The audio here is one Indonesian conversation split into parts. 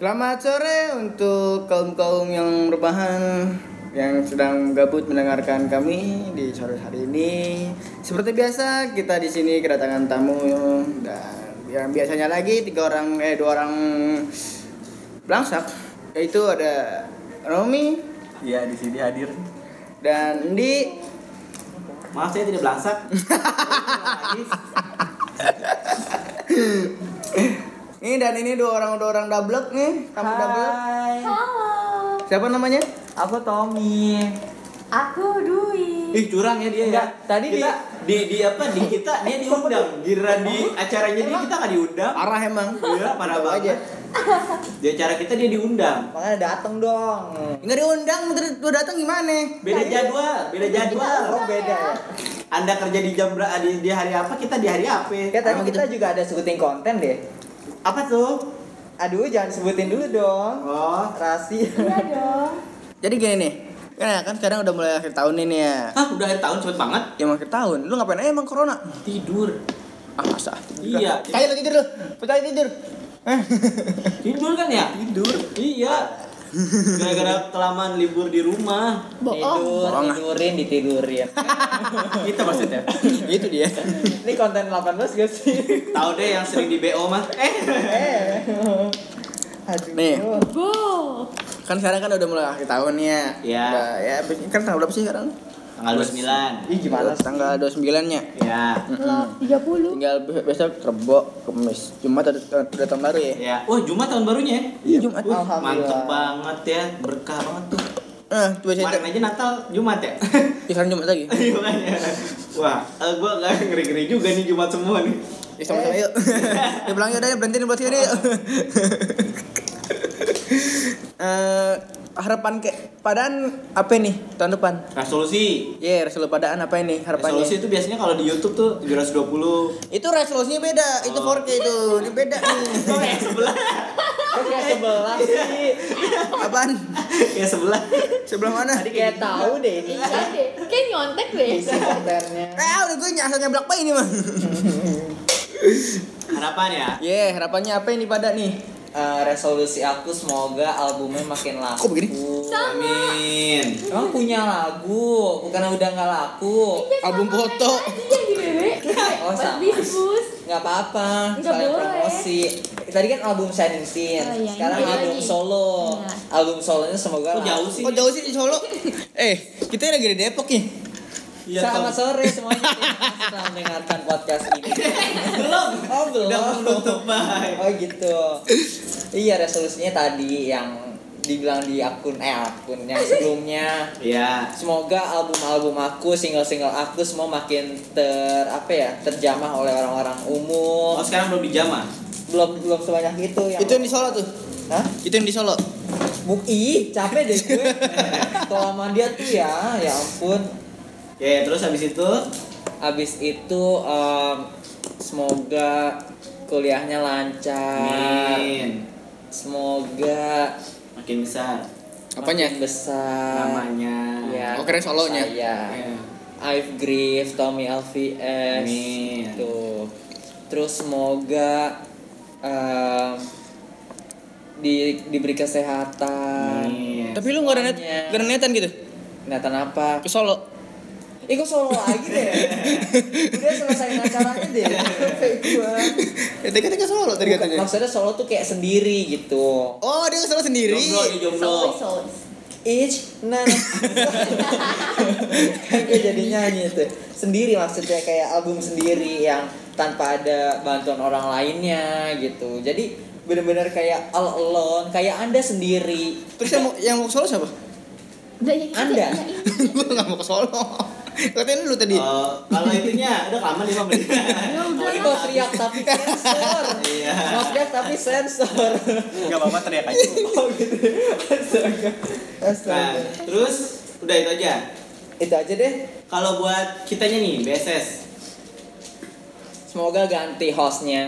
Selamat sore untuk kaum-kaum yang rebahan yang sedang gabut mendengarkan kami di sore hari ini. Seperti biasa kita di sini kedatangan tamu dan yang biasanya lagi tiga orang eh dua orang belangsak yaitu ada Romi Iya di sini hadir. dan Di Maaf saya tidak belangsak. Ini dan ini dua orang dua orang double nih, tamu double. Hai. Halo, Siapa namanya? Aku Tommy. aku Dwi. Ih curang ya dia Enggak, ya. tadi kita di di apa di kita dia diundang. Gira di acaranya dia kita nggak diundang. Parah emang. Iya parah banget. Di acara kita dia diundang. Makanya dateng dong. Enggak diundang, terus lu datang gimana? Beda jadwal, beda jadwal. Oh beda ya. Anda kerja di jam berapa di, di hari apa? Kita di hari apa? Kayak tadi kita juga ada sebutin konten deh. Apa tuh? Aduh jangan sebutin dulu dong. Oh. Rahasia. Iya dong. Jadi gini nih. Kan, kan sekarang udah mulai akhir tahun ini ya. Hah, udah akhir tahun cepet banget. Ya mau akhir tahun. Lu ngapain aja emang corona? Tidur. Ah, masa? Iya. Kayak lu tidur lu. Percaya tidur. Eh. Tidur kan ya? Tidur. Iya. Gara-gara kelamaan libur di rumah. Bohong. Tidur, tidurin, ditidurin. Itu maksudnya. Itu dia. Ini konten 18 gak sih? Tahu deh yang sering di BO mah. Eh. eh. Aduh. Nih. Go. Kan sekarang kan udah mulai akhir tahun ya. Iya. Udah, ya kan tanggal berapa sih sekarang? Tanggal 29. Ih gimana sih? Tanggal 29-nya. Ya. Lo 30. Tinggal be- besok Rebo, Kamis, Jumat ada tahun baru ya. Ya. Wah, Jumat tahun barunya ya? Iya, Jumat. Wah, Alhamdulillah. mantep banget ya. Berkah banget tuh. Ah, coba Kemarin aja Natal Jumat ya? Ya, sekarang Jumat lagi. Iya. Wah, eh, gua gak ngeri-ngeri juga nih Jumat semua nih. Ya sama-sama yuk. ya pulang yuk, udah berhenti nih buat sini yuk. Eh, harapan ke padaan apa nih tahun depan? Resolusi. Ya, resolusi padaan apa ini harapannya? Resolusi itu biasanya kalau di YouTube tuh 720. Itu resolusinya beda, itu 4K itu. Ini beda nih. Oh, yang sebelah. Kok kayak sebelah sih? Apaan? yang sebelah. Sebelah mana? Tadi kayak tahu deh ini. Iya deh. Kayak nyontek deh. Isi kontennya. Eh, udah gue nyasar nyablak apa ini mah? Harapan ya. Ya, harapannya apa ini pada nih? Eh, resolusi aku semoga albumnya makin laku. Kok begini? Amin. Emang punya lagu, bukan udah nggak laku. Album foto. Iya di BB. Oh, sama. nggak apa-apa boleh. promosi tadi kan album Shining Teen Oh, iya, sekarang ini album lagi. solo Iya. album solonya semoga Kok jauh sih? Kok jauh sih di Solo? eh, kita lagi di Depok nih. Iya, Selamat sore semuanya yang telah mendengarkan podcast ini. Belum. Oh belum. Udah menutup, bye. Oh gitu. Iya resolusinya tadi yang dibilang di akun eh akun yang sebelumnya. Iya. Semoga album-album aku, single-single aku semua makin ter apa ya terjamah oleh orang-orang umum. Oh, sekarang belum dijamah. Belum belum sebanyak itu yang. Itu yang di Solo tuh. Hah? Itu yang di Solo. Buk ih, capek deh gue. Kalau sama dia tuh ya, ya ampun. Ya, terus habis itu Abis itu em, semoga kuliahnya lancar. Amin. Semoga Makin besar Apanya? makin besar. namanya. Ya, Oh, keren solonya. Ya. I've Grief, Tommy LVS. Amin. Tuh. Terus semoga em, di diberi kesehatan. Amin. Tapi lu gak ada net, netan gitu? Niatan apa? Ke Solo. Kok solo lagi deh Udah selesai acaranya deh. Ya tadi kata ke Solo tadi katanya. Maksudnya solo tuh kayak sendiri gitu Oh, dia Solo sendiri. Jomblo, jomblo. Each nah Kan gue jadi nyanyi tuh Sendiri maksudnya kayak album sendiri yang tanpa ada bantuan orang lainnya gitu Jadi bener-bener kayak all alone Kayak anda sendiri Terus yang mau yang mau Solo siapa? Udah ya. Anda? Gua gak mau ke Solo. Katanya lu tadi. Eh, kalau itunya udah lama 5 menit. Ya udah. Ini mau teriak tapi sensor Iya. Mau teriak tapi sensor Enggak apa-apa teriak aja. Oh gitu Astaga Nah, Astaga terus udah itu aja. Itu aja deh Kalau buat kitanya nih, BSS. Semoga ganti hostnya.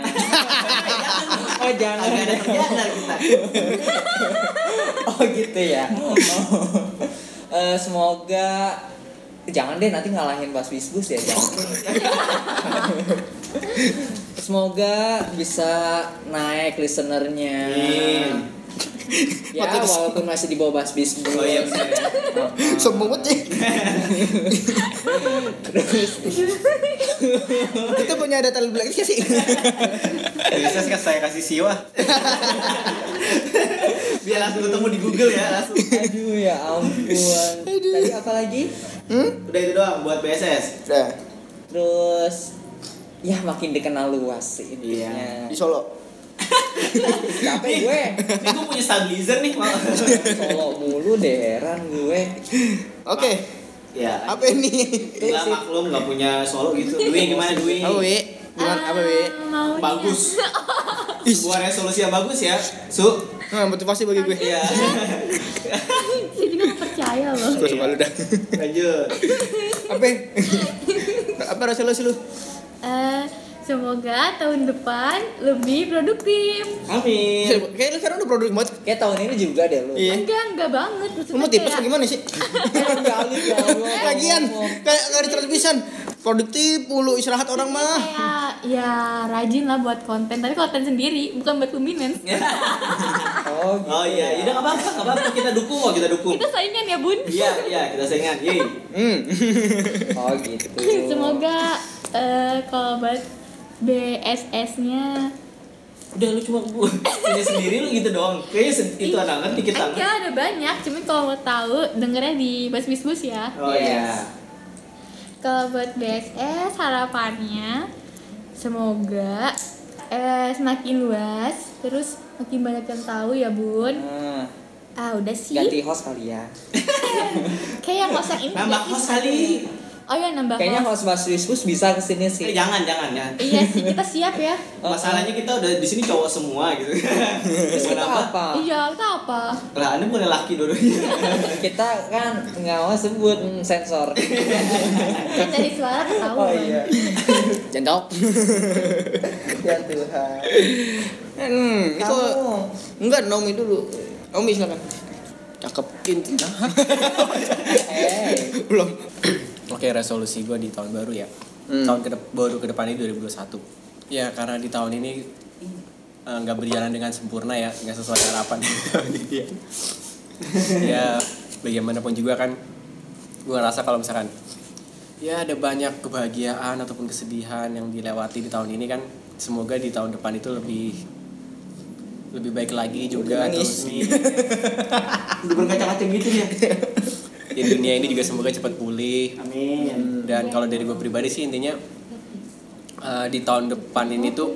oh jangan. Agak ada kerjaan kita. oh gitu ya. Oh. Eh, semoga jangan deh nanti ngalahin Bas Bisbus ya jangan. semoga bisa naik listenernya. Ya walaupun masih di bawah basbis Oh iya ya. Sombong banget sih. Kita punya data lebih lagi sih. Bisa kan saya kasih siwa. Biar langsung ketemu di Google ya langsung. aduh ya ampun tadi apa lagi Hmm? Udah itu doang buat BSS. Udah terus ya makin dikenal luas sih intinya di Solo. capek gue Ini gue punya stabilizer nih. Solo mulu deh heran gue Oke, ya. apa ini? Gila maklum nggak punya solo gitu. Dwi gimana Dwi? Apa, Wi? Gimana apa, Wi? Ah. Bagus. Buat resolusi yang bagus ya. Su. Nah, motivasi bagi gue. Iya. Saya juga nggak percaya loh. Gue suka lu dah. Lanjut. Apa? Apa resolusi lu? Eh, semoga tahun depan lebih produktif. Amin. Kayak lu sekarang udah produk banget. kayak tahun ini juga deh lu Iya. Enggak, enggak banget. Lu Maksudnya mau tipes kayak- gimana sih? Lagian kayak kayak terbisan produktif mulu istirahat orang mah. kayak ya rajin lah buat konten tapi konten sendiri bukan buat luminance oh gitu Oh iya, ya. udah nggak apa-apa, nggak apa-apa kita dukung kok, kita dukung. kita saingan ya bun Iya, iya, kita saingan. Yeay. Hmm. oh gitu semoga eh, kalau buat BSS-nya Udah lu cuma bu- punya sendiri lu gitu doang. Kayaknya se- itu anak ngerti kita. enggak ada banyak cuman kalau mau tahu dengernya di Bus Bis Bus ya Oh iya. Kalau buat BSS harapannya semoga eh, semakin luas terus makin banyak yang tahu ya bun. Nah, ah udah sih. Ganti host kali ya. Kayak yang host yang ini Nambah host kali. Oh ya nambah kayaknya host Wisbus bisa ke sini Eh, sih jangan, jangan, jangan. iya sih kita siap ya Masalahnya kita udah di sini cowok semua gitu. Terus kita Kenapa? apa iya kita apa Lah, anda bukan laki dua-duanya. kita kan nggak mau sebut hmm, sensor kan dari suara ketahuan oh iya Jangan jawab. ya Tuhan Hmm, itu kamu enggak Naomi dulu. Naomi silakan. Cakep intinya. eh Belum. Oke resolusi gue di tahun baru ya Hmm. tahun kedep baru ke depan ini 2021 ya karena di tahun ini eh, nggak berjalan dengan sempurna ya nggak sesuai harapan Iya. ya bagaimanapun juga kan gue ngerasa kalau misalkan ya ada banyak kebahagiaan ataupun kesedihan yang dilewati di tahun ini kan semoga di tahun depan itu lebih lebih baik lagi juga terus nih Udah berkaca-kaca gitu ya. di dunia ini juga semoga cepat pulih. Amin. dan kalau dari gue pribadi sih intinya eh, di tahun depan ini tuh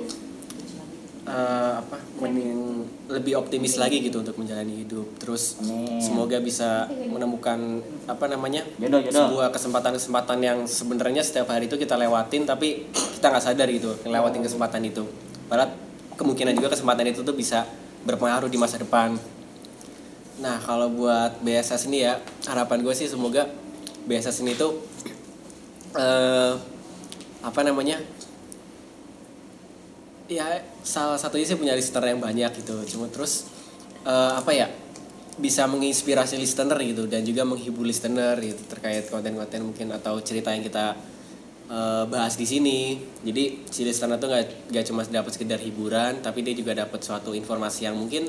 eh, apa mending lebih optimis lagi gitu untuk menjalani hidup. Terus semoga bisa menemukan apa namanya Jodoh, jodoh. sebuah kesempatan-kesempatan yang sebenarnya setiap hari itu kita lewatin tapi kita nggak sadar gitu ngelewatin kesempatan itu. Padahal kemungkinan juga kesempatan itu tuh bisa berpengaruh di masa depan. Nah kalau buat BSS ini ya harapan gue sih semoga BSS ini tuh eh apa namanya ya salah satunya sih punya listener yang banyak gitu. Cuma terus eh, apa ya bisa menginspirasi listener gitu dan juga menghibur listener gitu terkait konten-konten mungkin atau cerita yang kita eh, bahas di sini. Jadi si listener tuh nggak cuma dapat sekedar hiburan tapi dia juga dapat suatu informasi yang mungkin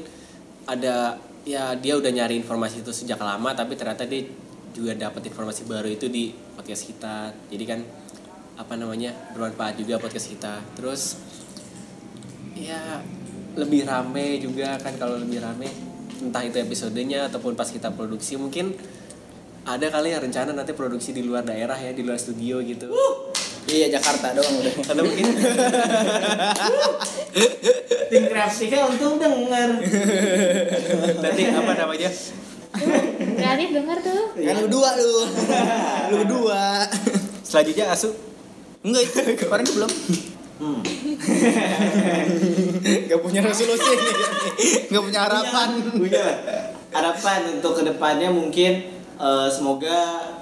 ada ya dia udah nyari informasi itu sejak lama tapi ternyata dia juga dapat informasi baru itu di podcast kita. Jadi kan apa namanya bermanfaat juga podcast kita. Terus ya lebih rame juga kan kalau lebih rame entah itu episodenya ataupun pas kita produksi mungkin ada kali ya rencana nanti produksi di luar daerah ya di luar studio gitu Iya Jakarta doang udah. atau mungkin Tim kreatifnya untung denger. nanti apa namanya kreatif denger tuh Kan lu dua lu. lu berdua. selanjutnya asu Enggak itu, kemarin itu belum. Hmm. Gak punya resolusi nih. Gak punya harapan. Punya. Harapan untuk ke depannya mungkin eh, semoga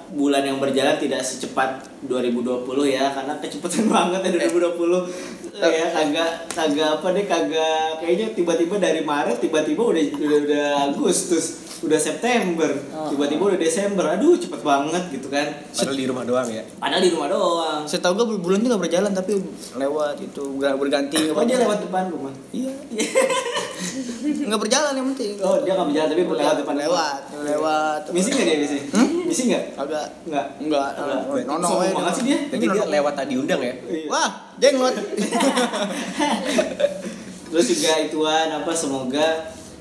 bulan yang berjalan tidak secepat 2020 ya karena kecepatan banget ya 2020 ya kagak kagak apa deh kagak kayaknya tiba-tiba dari Maret tiba-tiba udah udah udah Agustus udah September tiba-tiba udah Desember. Aduh cepet banget gitu kan. Padahal di rumah doang ya? Padahal di rumah doang. Setahu gue bulan itu gak berjalan tapi lewat itu ber- berganti. oh dia lewat depan rumah? Iya. nggak berjalan yang penting. Oh, dia nggak berjalan tapi lewat depan lewat lewat. Misi nggak dia misi? Misi nggak? agak Nggak. enggak Enggak. nono Sombong banget sih dia. Jadi dia lewat tadi undang ya. Iya. wah jenglot Terus juga ituan apa semoga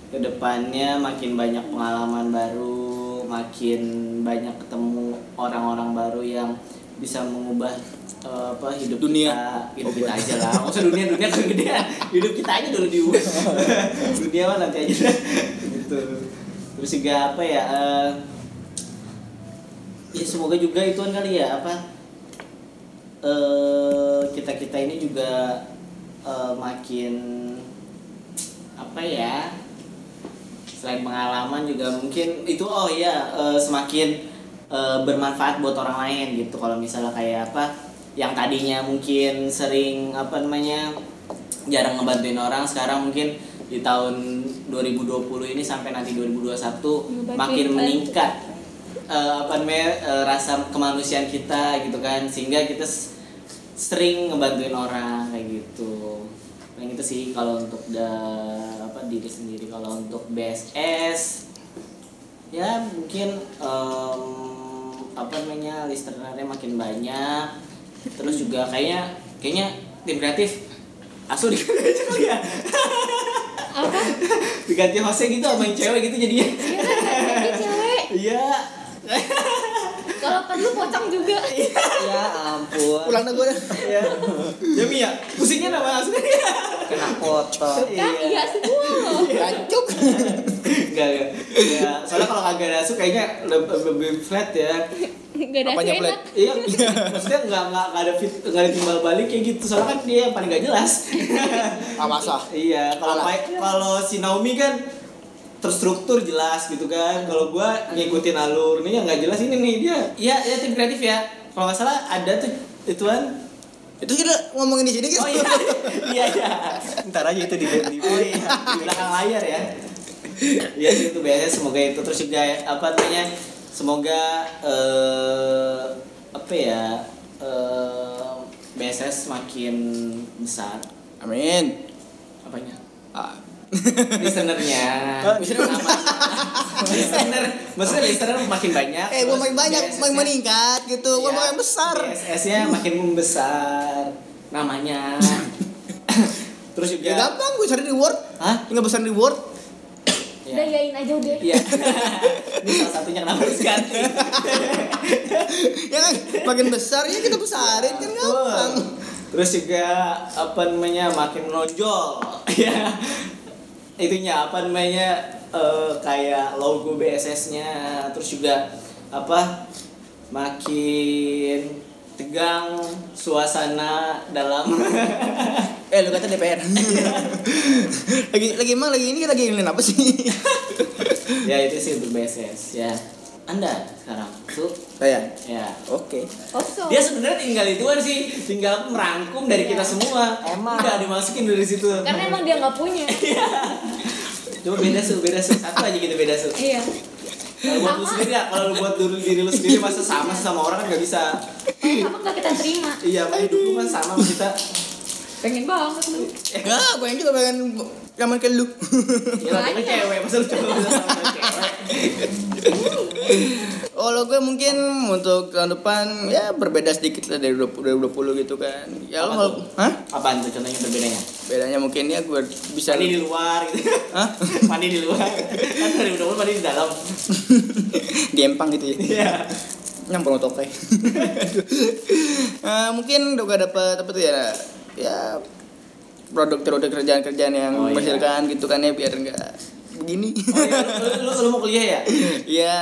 ke depannya makin banyak pengalaman baru, makin banyak ketemu orang-orang baru yang bisa mengubah eh, apa hidup Dunia. kita, hidup kita aja lah. Maksud dunia dunia kan gedean, hidup kita aja dulu diubah. dunia mah nanti aja gitu. Terus juga apa ya? eh, ya semoga juga ituan kali ya apa? eh kita kita ini juga eh, makin apa ya selain pengalaman juga mungkin itu oh iya eh, semakin eh, bermanfaat buat orang lain gitu kalau misalnya kayak apa yang tadinya mungkin sering apa namanya jarang ngebantuin orang sekarang mungkin di tahun 2020 ini sampai nanti 2021 Ngebantuin makin meningkat eh, apa namanya eh, rasa kemanusiaan kita gitu kan. Sehingga kita sering ngebantuin orang kayak gitu. Yang itu sih kalau untuk da, apa diri sendiri. Kalau untuk BSS ya mungkin em, apa namanya listenernya makin banyak. Terus juga kayaknya kayaknya tim kreatif asu diganti aja kali ya apa? Diganti hostnya gitu sama yang cewek gitu jadinya. Ini cewek. Iya kalau perlu pocong juga. Ya ampun. Pulang dah gue dah. Iya. Ya Mia pusingnya nama asu kena foto kan iya. semua. Loh Rancuk. Enggak, enggak. Ya, soalnya kalau kagak ada asu kayaknya lebih, lebih flat ya. nggak ada Apanya flat? Iya, maksudnya enggak enggak enggak ada fit, enggak ada timbal balik kayak gitu. Soalnya kan dia yang paling gak jelas. ah masa iya, kalau kalau si Naomi kan terstruktur jelas gitu kan. Kalau gua ngikutin alur nih yang nggak jelas ini nih dia. Iya, ya tim kreatif ya. Kalau nggak salah ada tuh ituan. itu kita ngomongin di sini gitu Oh iya, iya iya. Ntar aja itu di di Oh iya, di belakang layar ya. Iya sih itu biasanya semoga itu terus juga apa namanya semoga eh, apa ya eh, BSS makin besar amin apanya ah. Listenernya. Listener Sama. listener. Maksudnya listener makin banyak eh gua makin banyak makin meningkat gitu. Gua makin besar. BSS-nya makin membesar. Namanya. Terus juga ya gampang gue cari reward Hah? tinggal besar reward Ya. udah yain aja udah. Iya. Ini salah satunya kenapa harus ganti. ya kan? Makin besar ya kita besarin kan gampang. Terus juga apa namanya makin menonjol. Ya. Itunya apa namanya eh, kayak logo BSS-nya terus juga apa makin tegang suasana dalam. Eh lu kata DPR lagi lagi emang lagi ini lagi ngeliat apa sih? Ya itu sih untuk BSS ya. Anda sekarang. Tuh saya ya? Oke. Kosong. Dia sebenarnya tinggal ituan sih. Tinggal merangkum dari kita semua. Emang. udah dimasukin dari situ. Karena emang dia nggak punya. Coba beda su beda su. Satu aja gitu beda su. Iya. Kalau buat lu sendiri ya kalau buat diri, diri lu sendiri masa sama sama orang kan gak bisa. Sama nggak kita terima? Iya apa hidup lu kan sama sama kita. Pengen banget. Lu enggak gue yang juga pengen zaman ke lu ya kita cewek masa lu Oh lo gue mungkin untuk tahun depan ya berbeda sedikit lah dari 20, 2020 gitu kan. Ya lo Apa tuh? hah? apaan tuh contohnya berbedanya? Bedanya mungkin ya gue bisa mandi di luar gitu. Hah? mandi di luar. Kan dari udah mandi di dalam. Gempang gitu ya? Iya. Nyampur tokai Eh, Mungkin udah gak dapet apa tuh ya? Ya produk-produk kerjaan-kerjaan yang Oh, iya. menghasilkan gitu kan ya biar enggak begini oh iya lu, lu, mau kuliah ya Iya,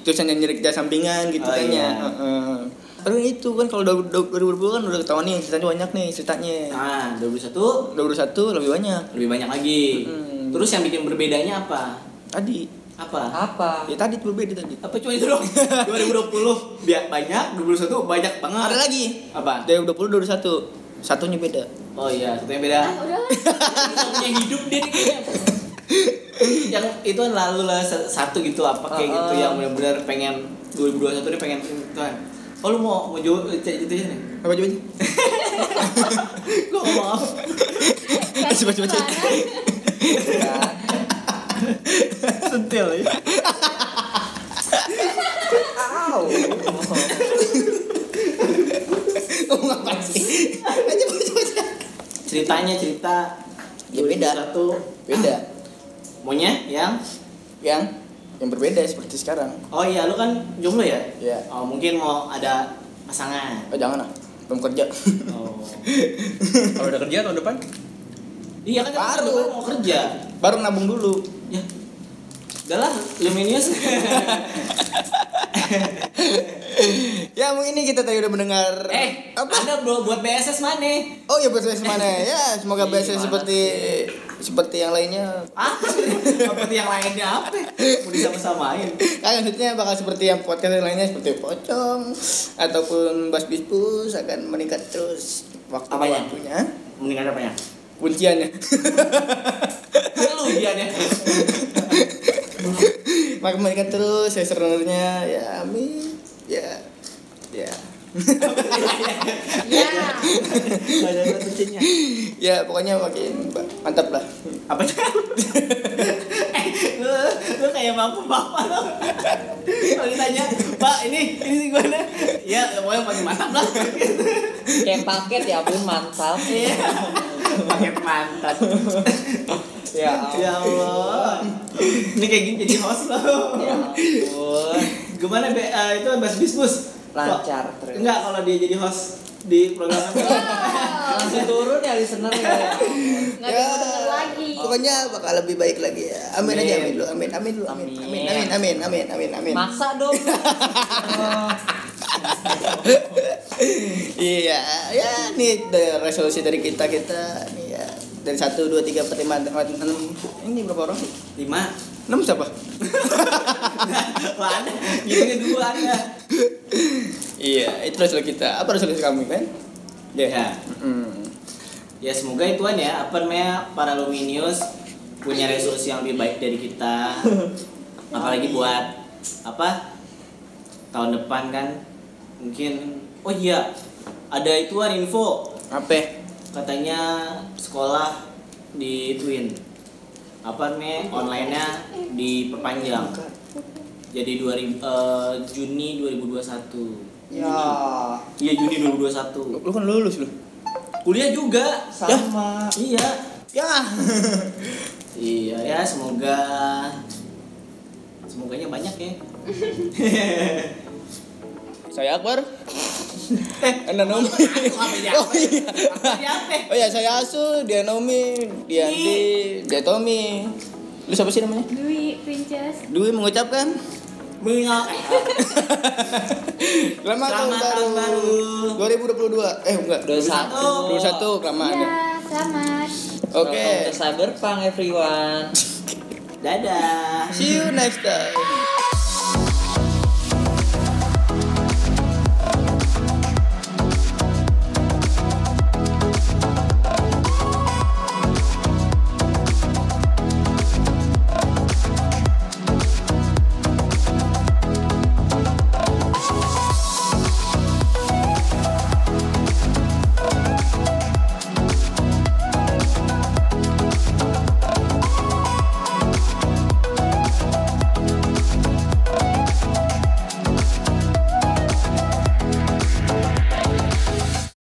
tulisan yang nyari kerja sampingan gitu Oh, kan iya. ya. Heeh. Aduh itu kan kalau 2020 kan udah ketahuan nih ceritanya banyak nih ceritanya. nah 21 2021 lebih banyak. lebih banyak lagi Hmm. terus yang bikin berbedanya apa Tadi apa apa ya tadi berbeda tadi. apa cuma itu dong 2020 biar banyak 2021 banyak banget Ada lagi. apa 2020 21 satunya beda. oh iya satunya beda ah Kita punya hidup dia nih kayaknya yang itu kan lalu lah sa- satu gitu apa kayak gitu Uh-uh. yang benar-benar pengen 2021 dia pengen itu kan oh lu mau mau jauh gitu ya nih Apa aja? gue ngomong apa Kasih Coba, coba, coba. Ya, Sentil ya. Ngomong apa sih? Aja Ceritanya cerita Ya, beda. Satu Beda. maunya yang Yang yang berbeda seperti sekarang. Oh iya, lu kan jomblo ya? Iya. Oh, mungkin mau ada pasangan. Oh jangan lah, belum kerja. Oh. Kalau udah kerja tahun depan? Iya kan Baru. baru mau kerja. Baru nabung dulu. Ya. Udah lah, Luminius. Ya mungkin ini kita tadi udah mendengar eh, apa? Anda buat buat BSS mana? Oh ya BSS mana ya? Semoga Iya, BSS seperti seperti yang lainnya. Ah, seperti yang lainnya apa? Mau disama-samain. Kan maksudnya bakal seperti yang podcast yang lainnya seperti pocong ataupun bas bispus akan meningkat terus waktu Apanya? waktunya. Mendingan apa ya? Kunciannya. Lu dia deh. Makin meningkat terus ya sebenarnya ya amin. Ya. Ya. Ya. Ada. Ya pokoknya makin mantap lah. Apa eh, lu, lu kayak bapak-bapak lo. Kalau ditanya, Pak ini ini sih gimana? Ya, pokoknya paling mantap lah. Kayak paket ya pun mantap. Iya. Paket mantap. Ya Ya Allah. Ini kayak gini jadi host lo. Ya ampun. Gimana be, eh, itu Bas Bisbus? Lancar Kok- terus. Enggak kalau dia jadi host di program apa? Langsung turun ya listener ya. Nggak ada yang denger lagi. Pokoknya bakal lebih baik lagi ya. Amin, aja Amin. amin dulu. Amin amin dulu. Amin. Amin. Amin amin amin amin amin. Maksa dong. Iya, ya nih dari resolusi dari kita kita nih ya dari satu dua tiga empat lima enam enam ini berapa orang sih? Lima. Enam siapa? Ada. Gini dua ada. iya, itu resolusi kita. Apa resolusi kami kan? Ya. Mm. Ya semoga ituan ya apa namanya para Luminius punya resolusi yang lebih baik dari kita. Apalagi buat apa tahun depan kan mungkin oh iya ada ituan info Apa? katanya sekolah di Twin apa namanya online-nya diperpanjang jadi 2000 eh, Juni 2021 Ya iya Juni 2021 Lu kan lulus lu. kuliah juga sama. iya Ya. iya ya semoga semoganya banyak ya Saya Akbar. Anda Nomi. ya Oh iya. Oh ya, saya Asu, dia Nomi, dia Andi, dia Tommy. Lu siapa sih namanya? Dwi Princess. Dwi mengucapkan Mengingat Selamat, tahun baru. 2022. Eh enggak. 21. 21 kelamaan. Ya, selamat. Oke. To Cyberpunk everyone. dadah See you next time.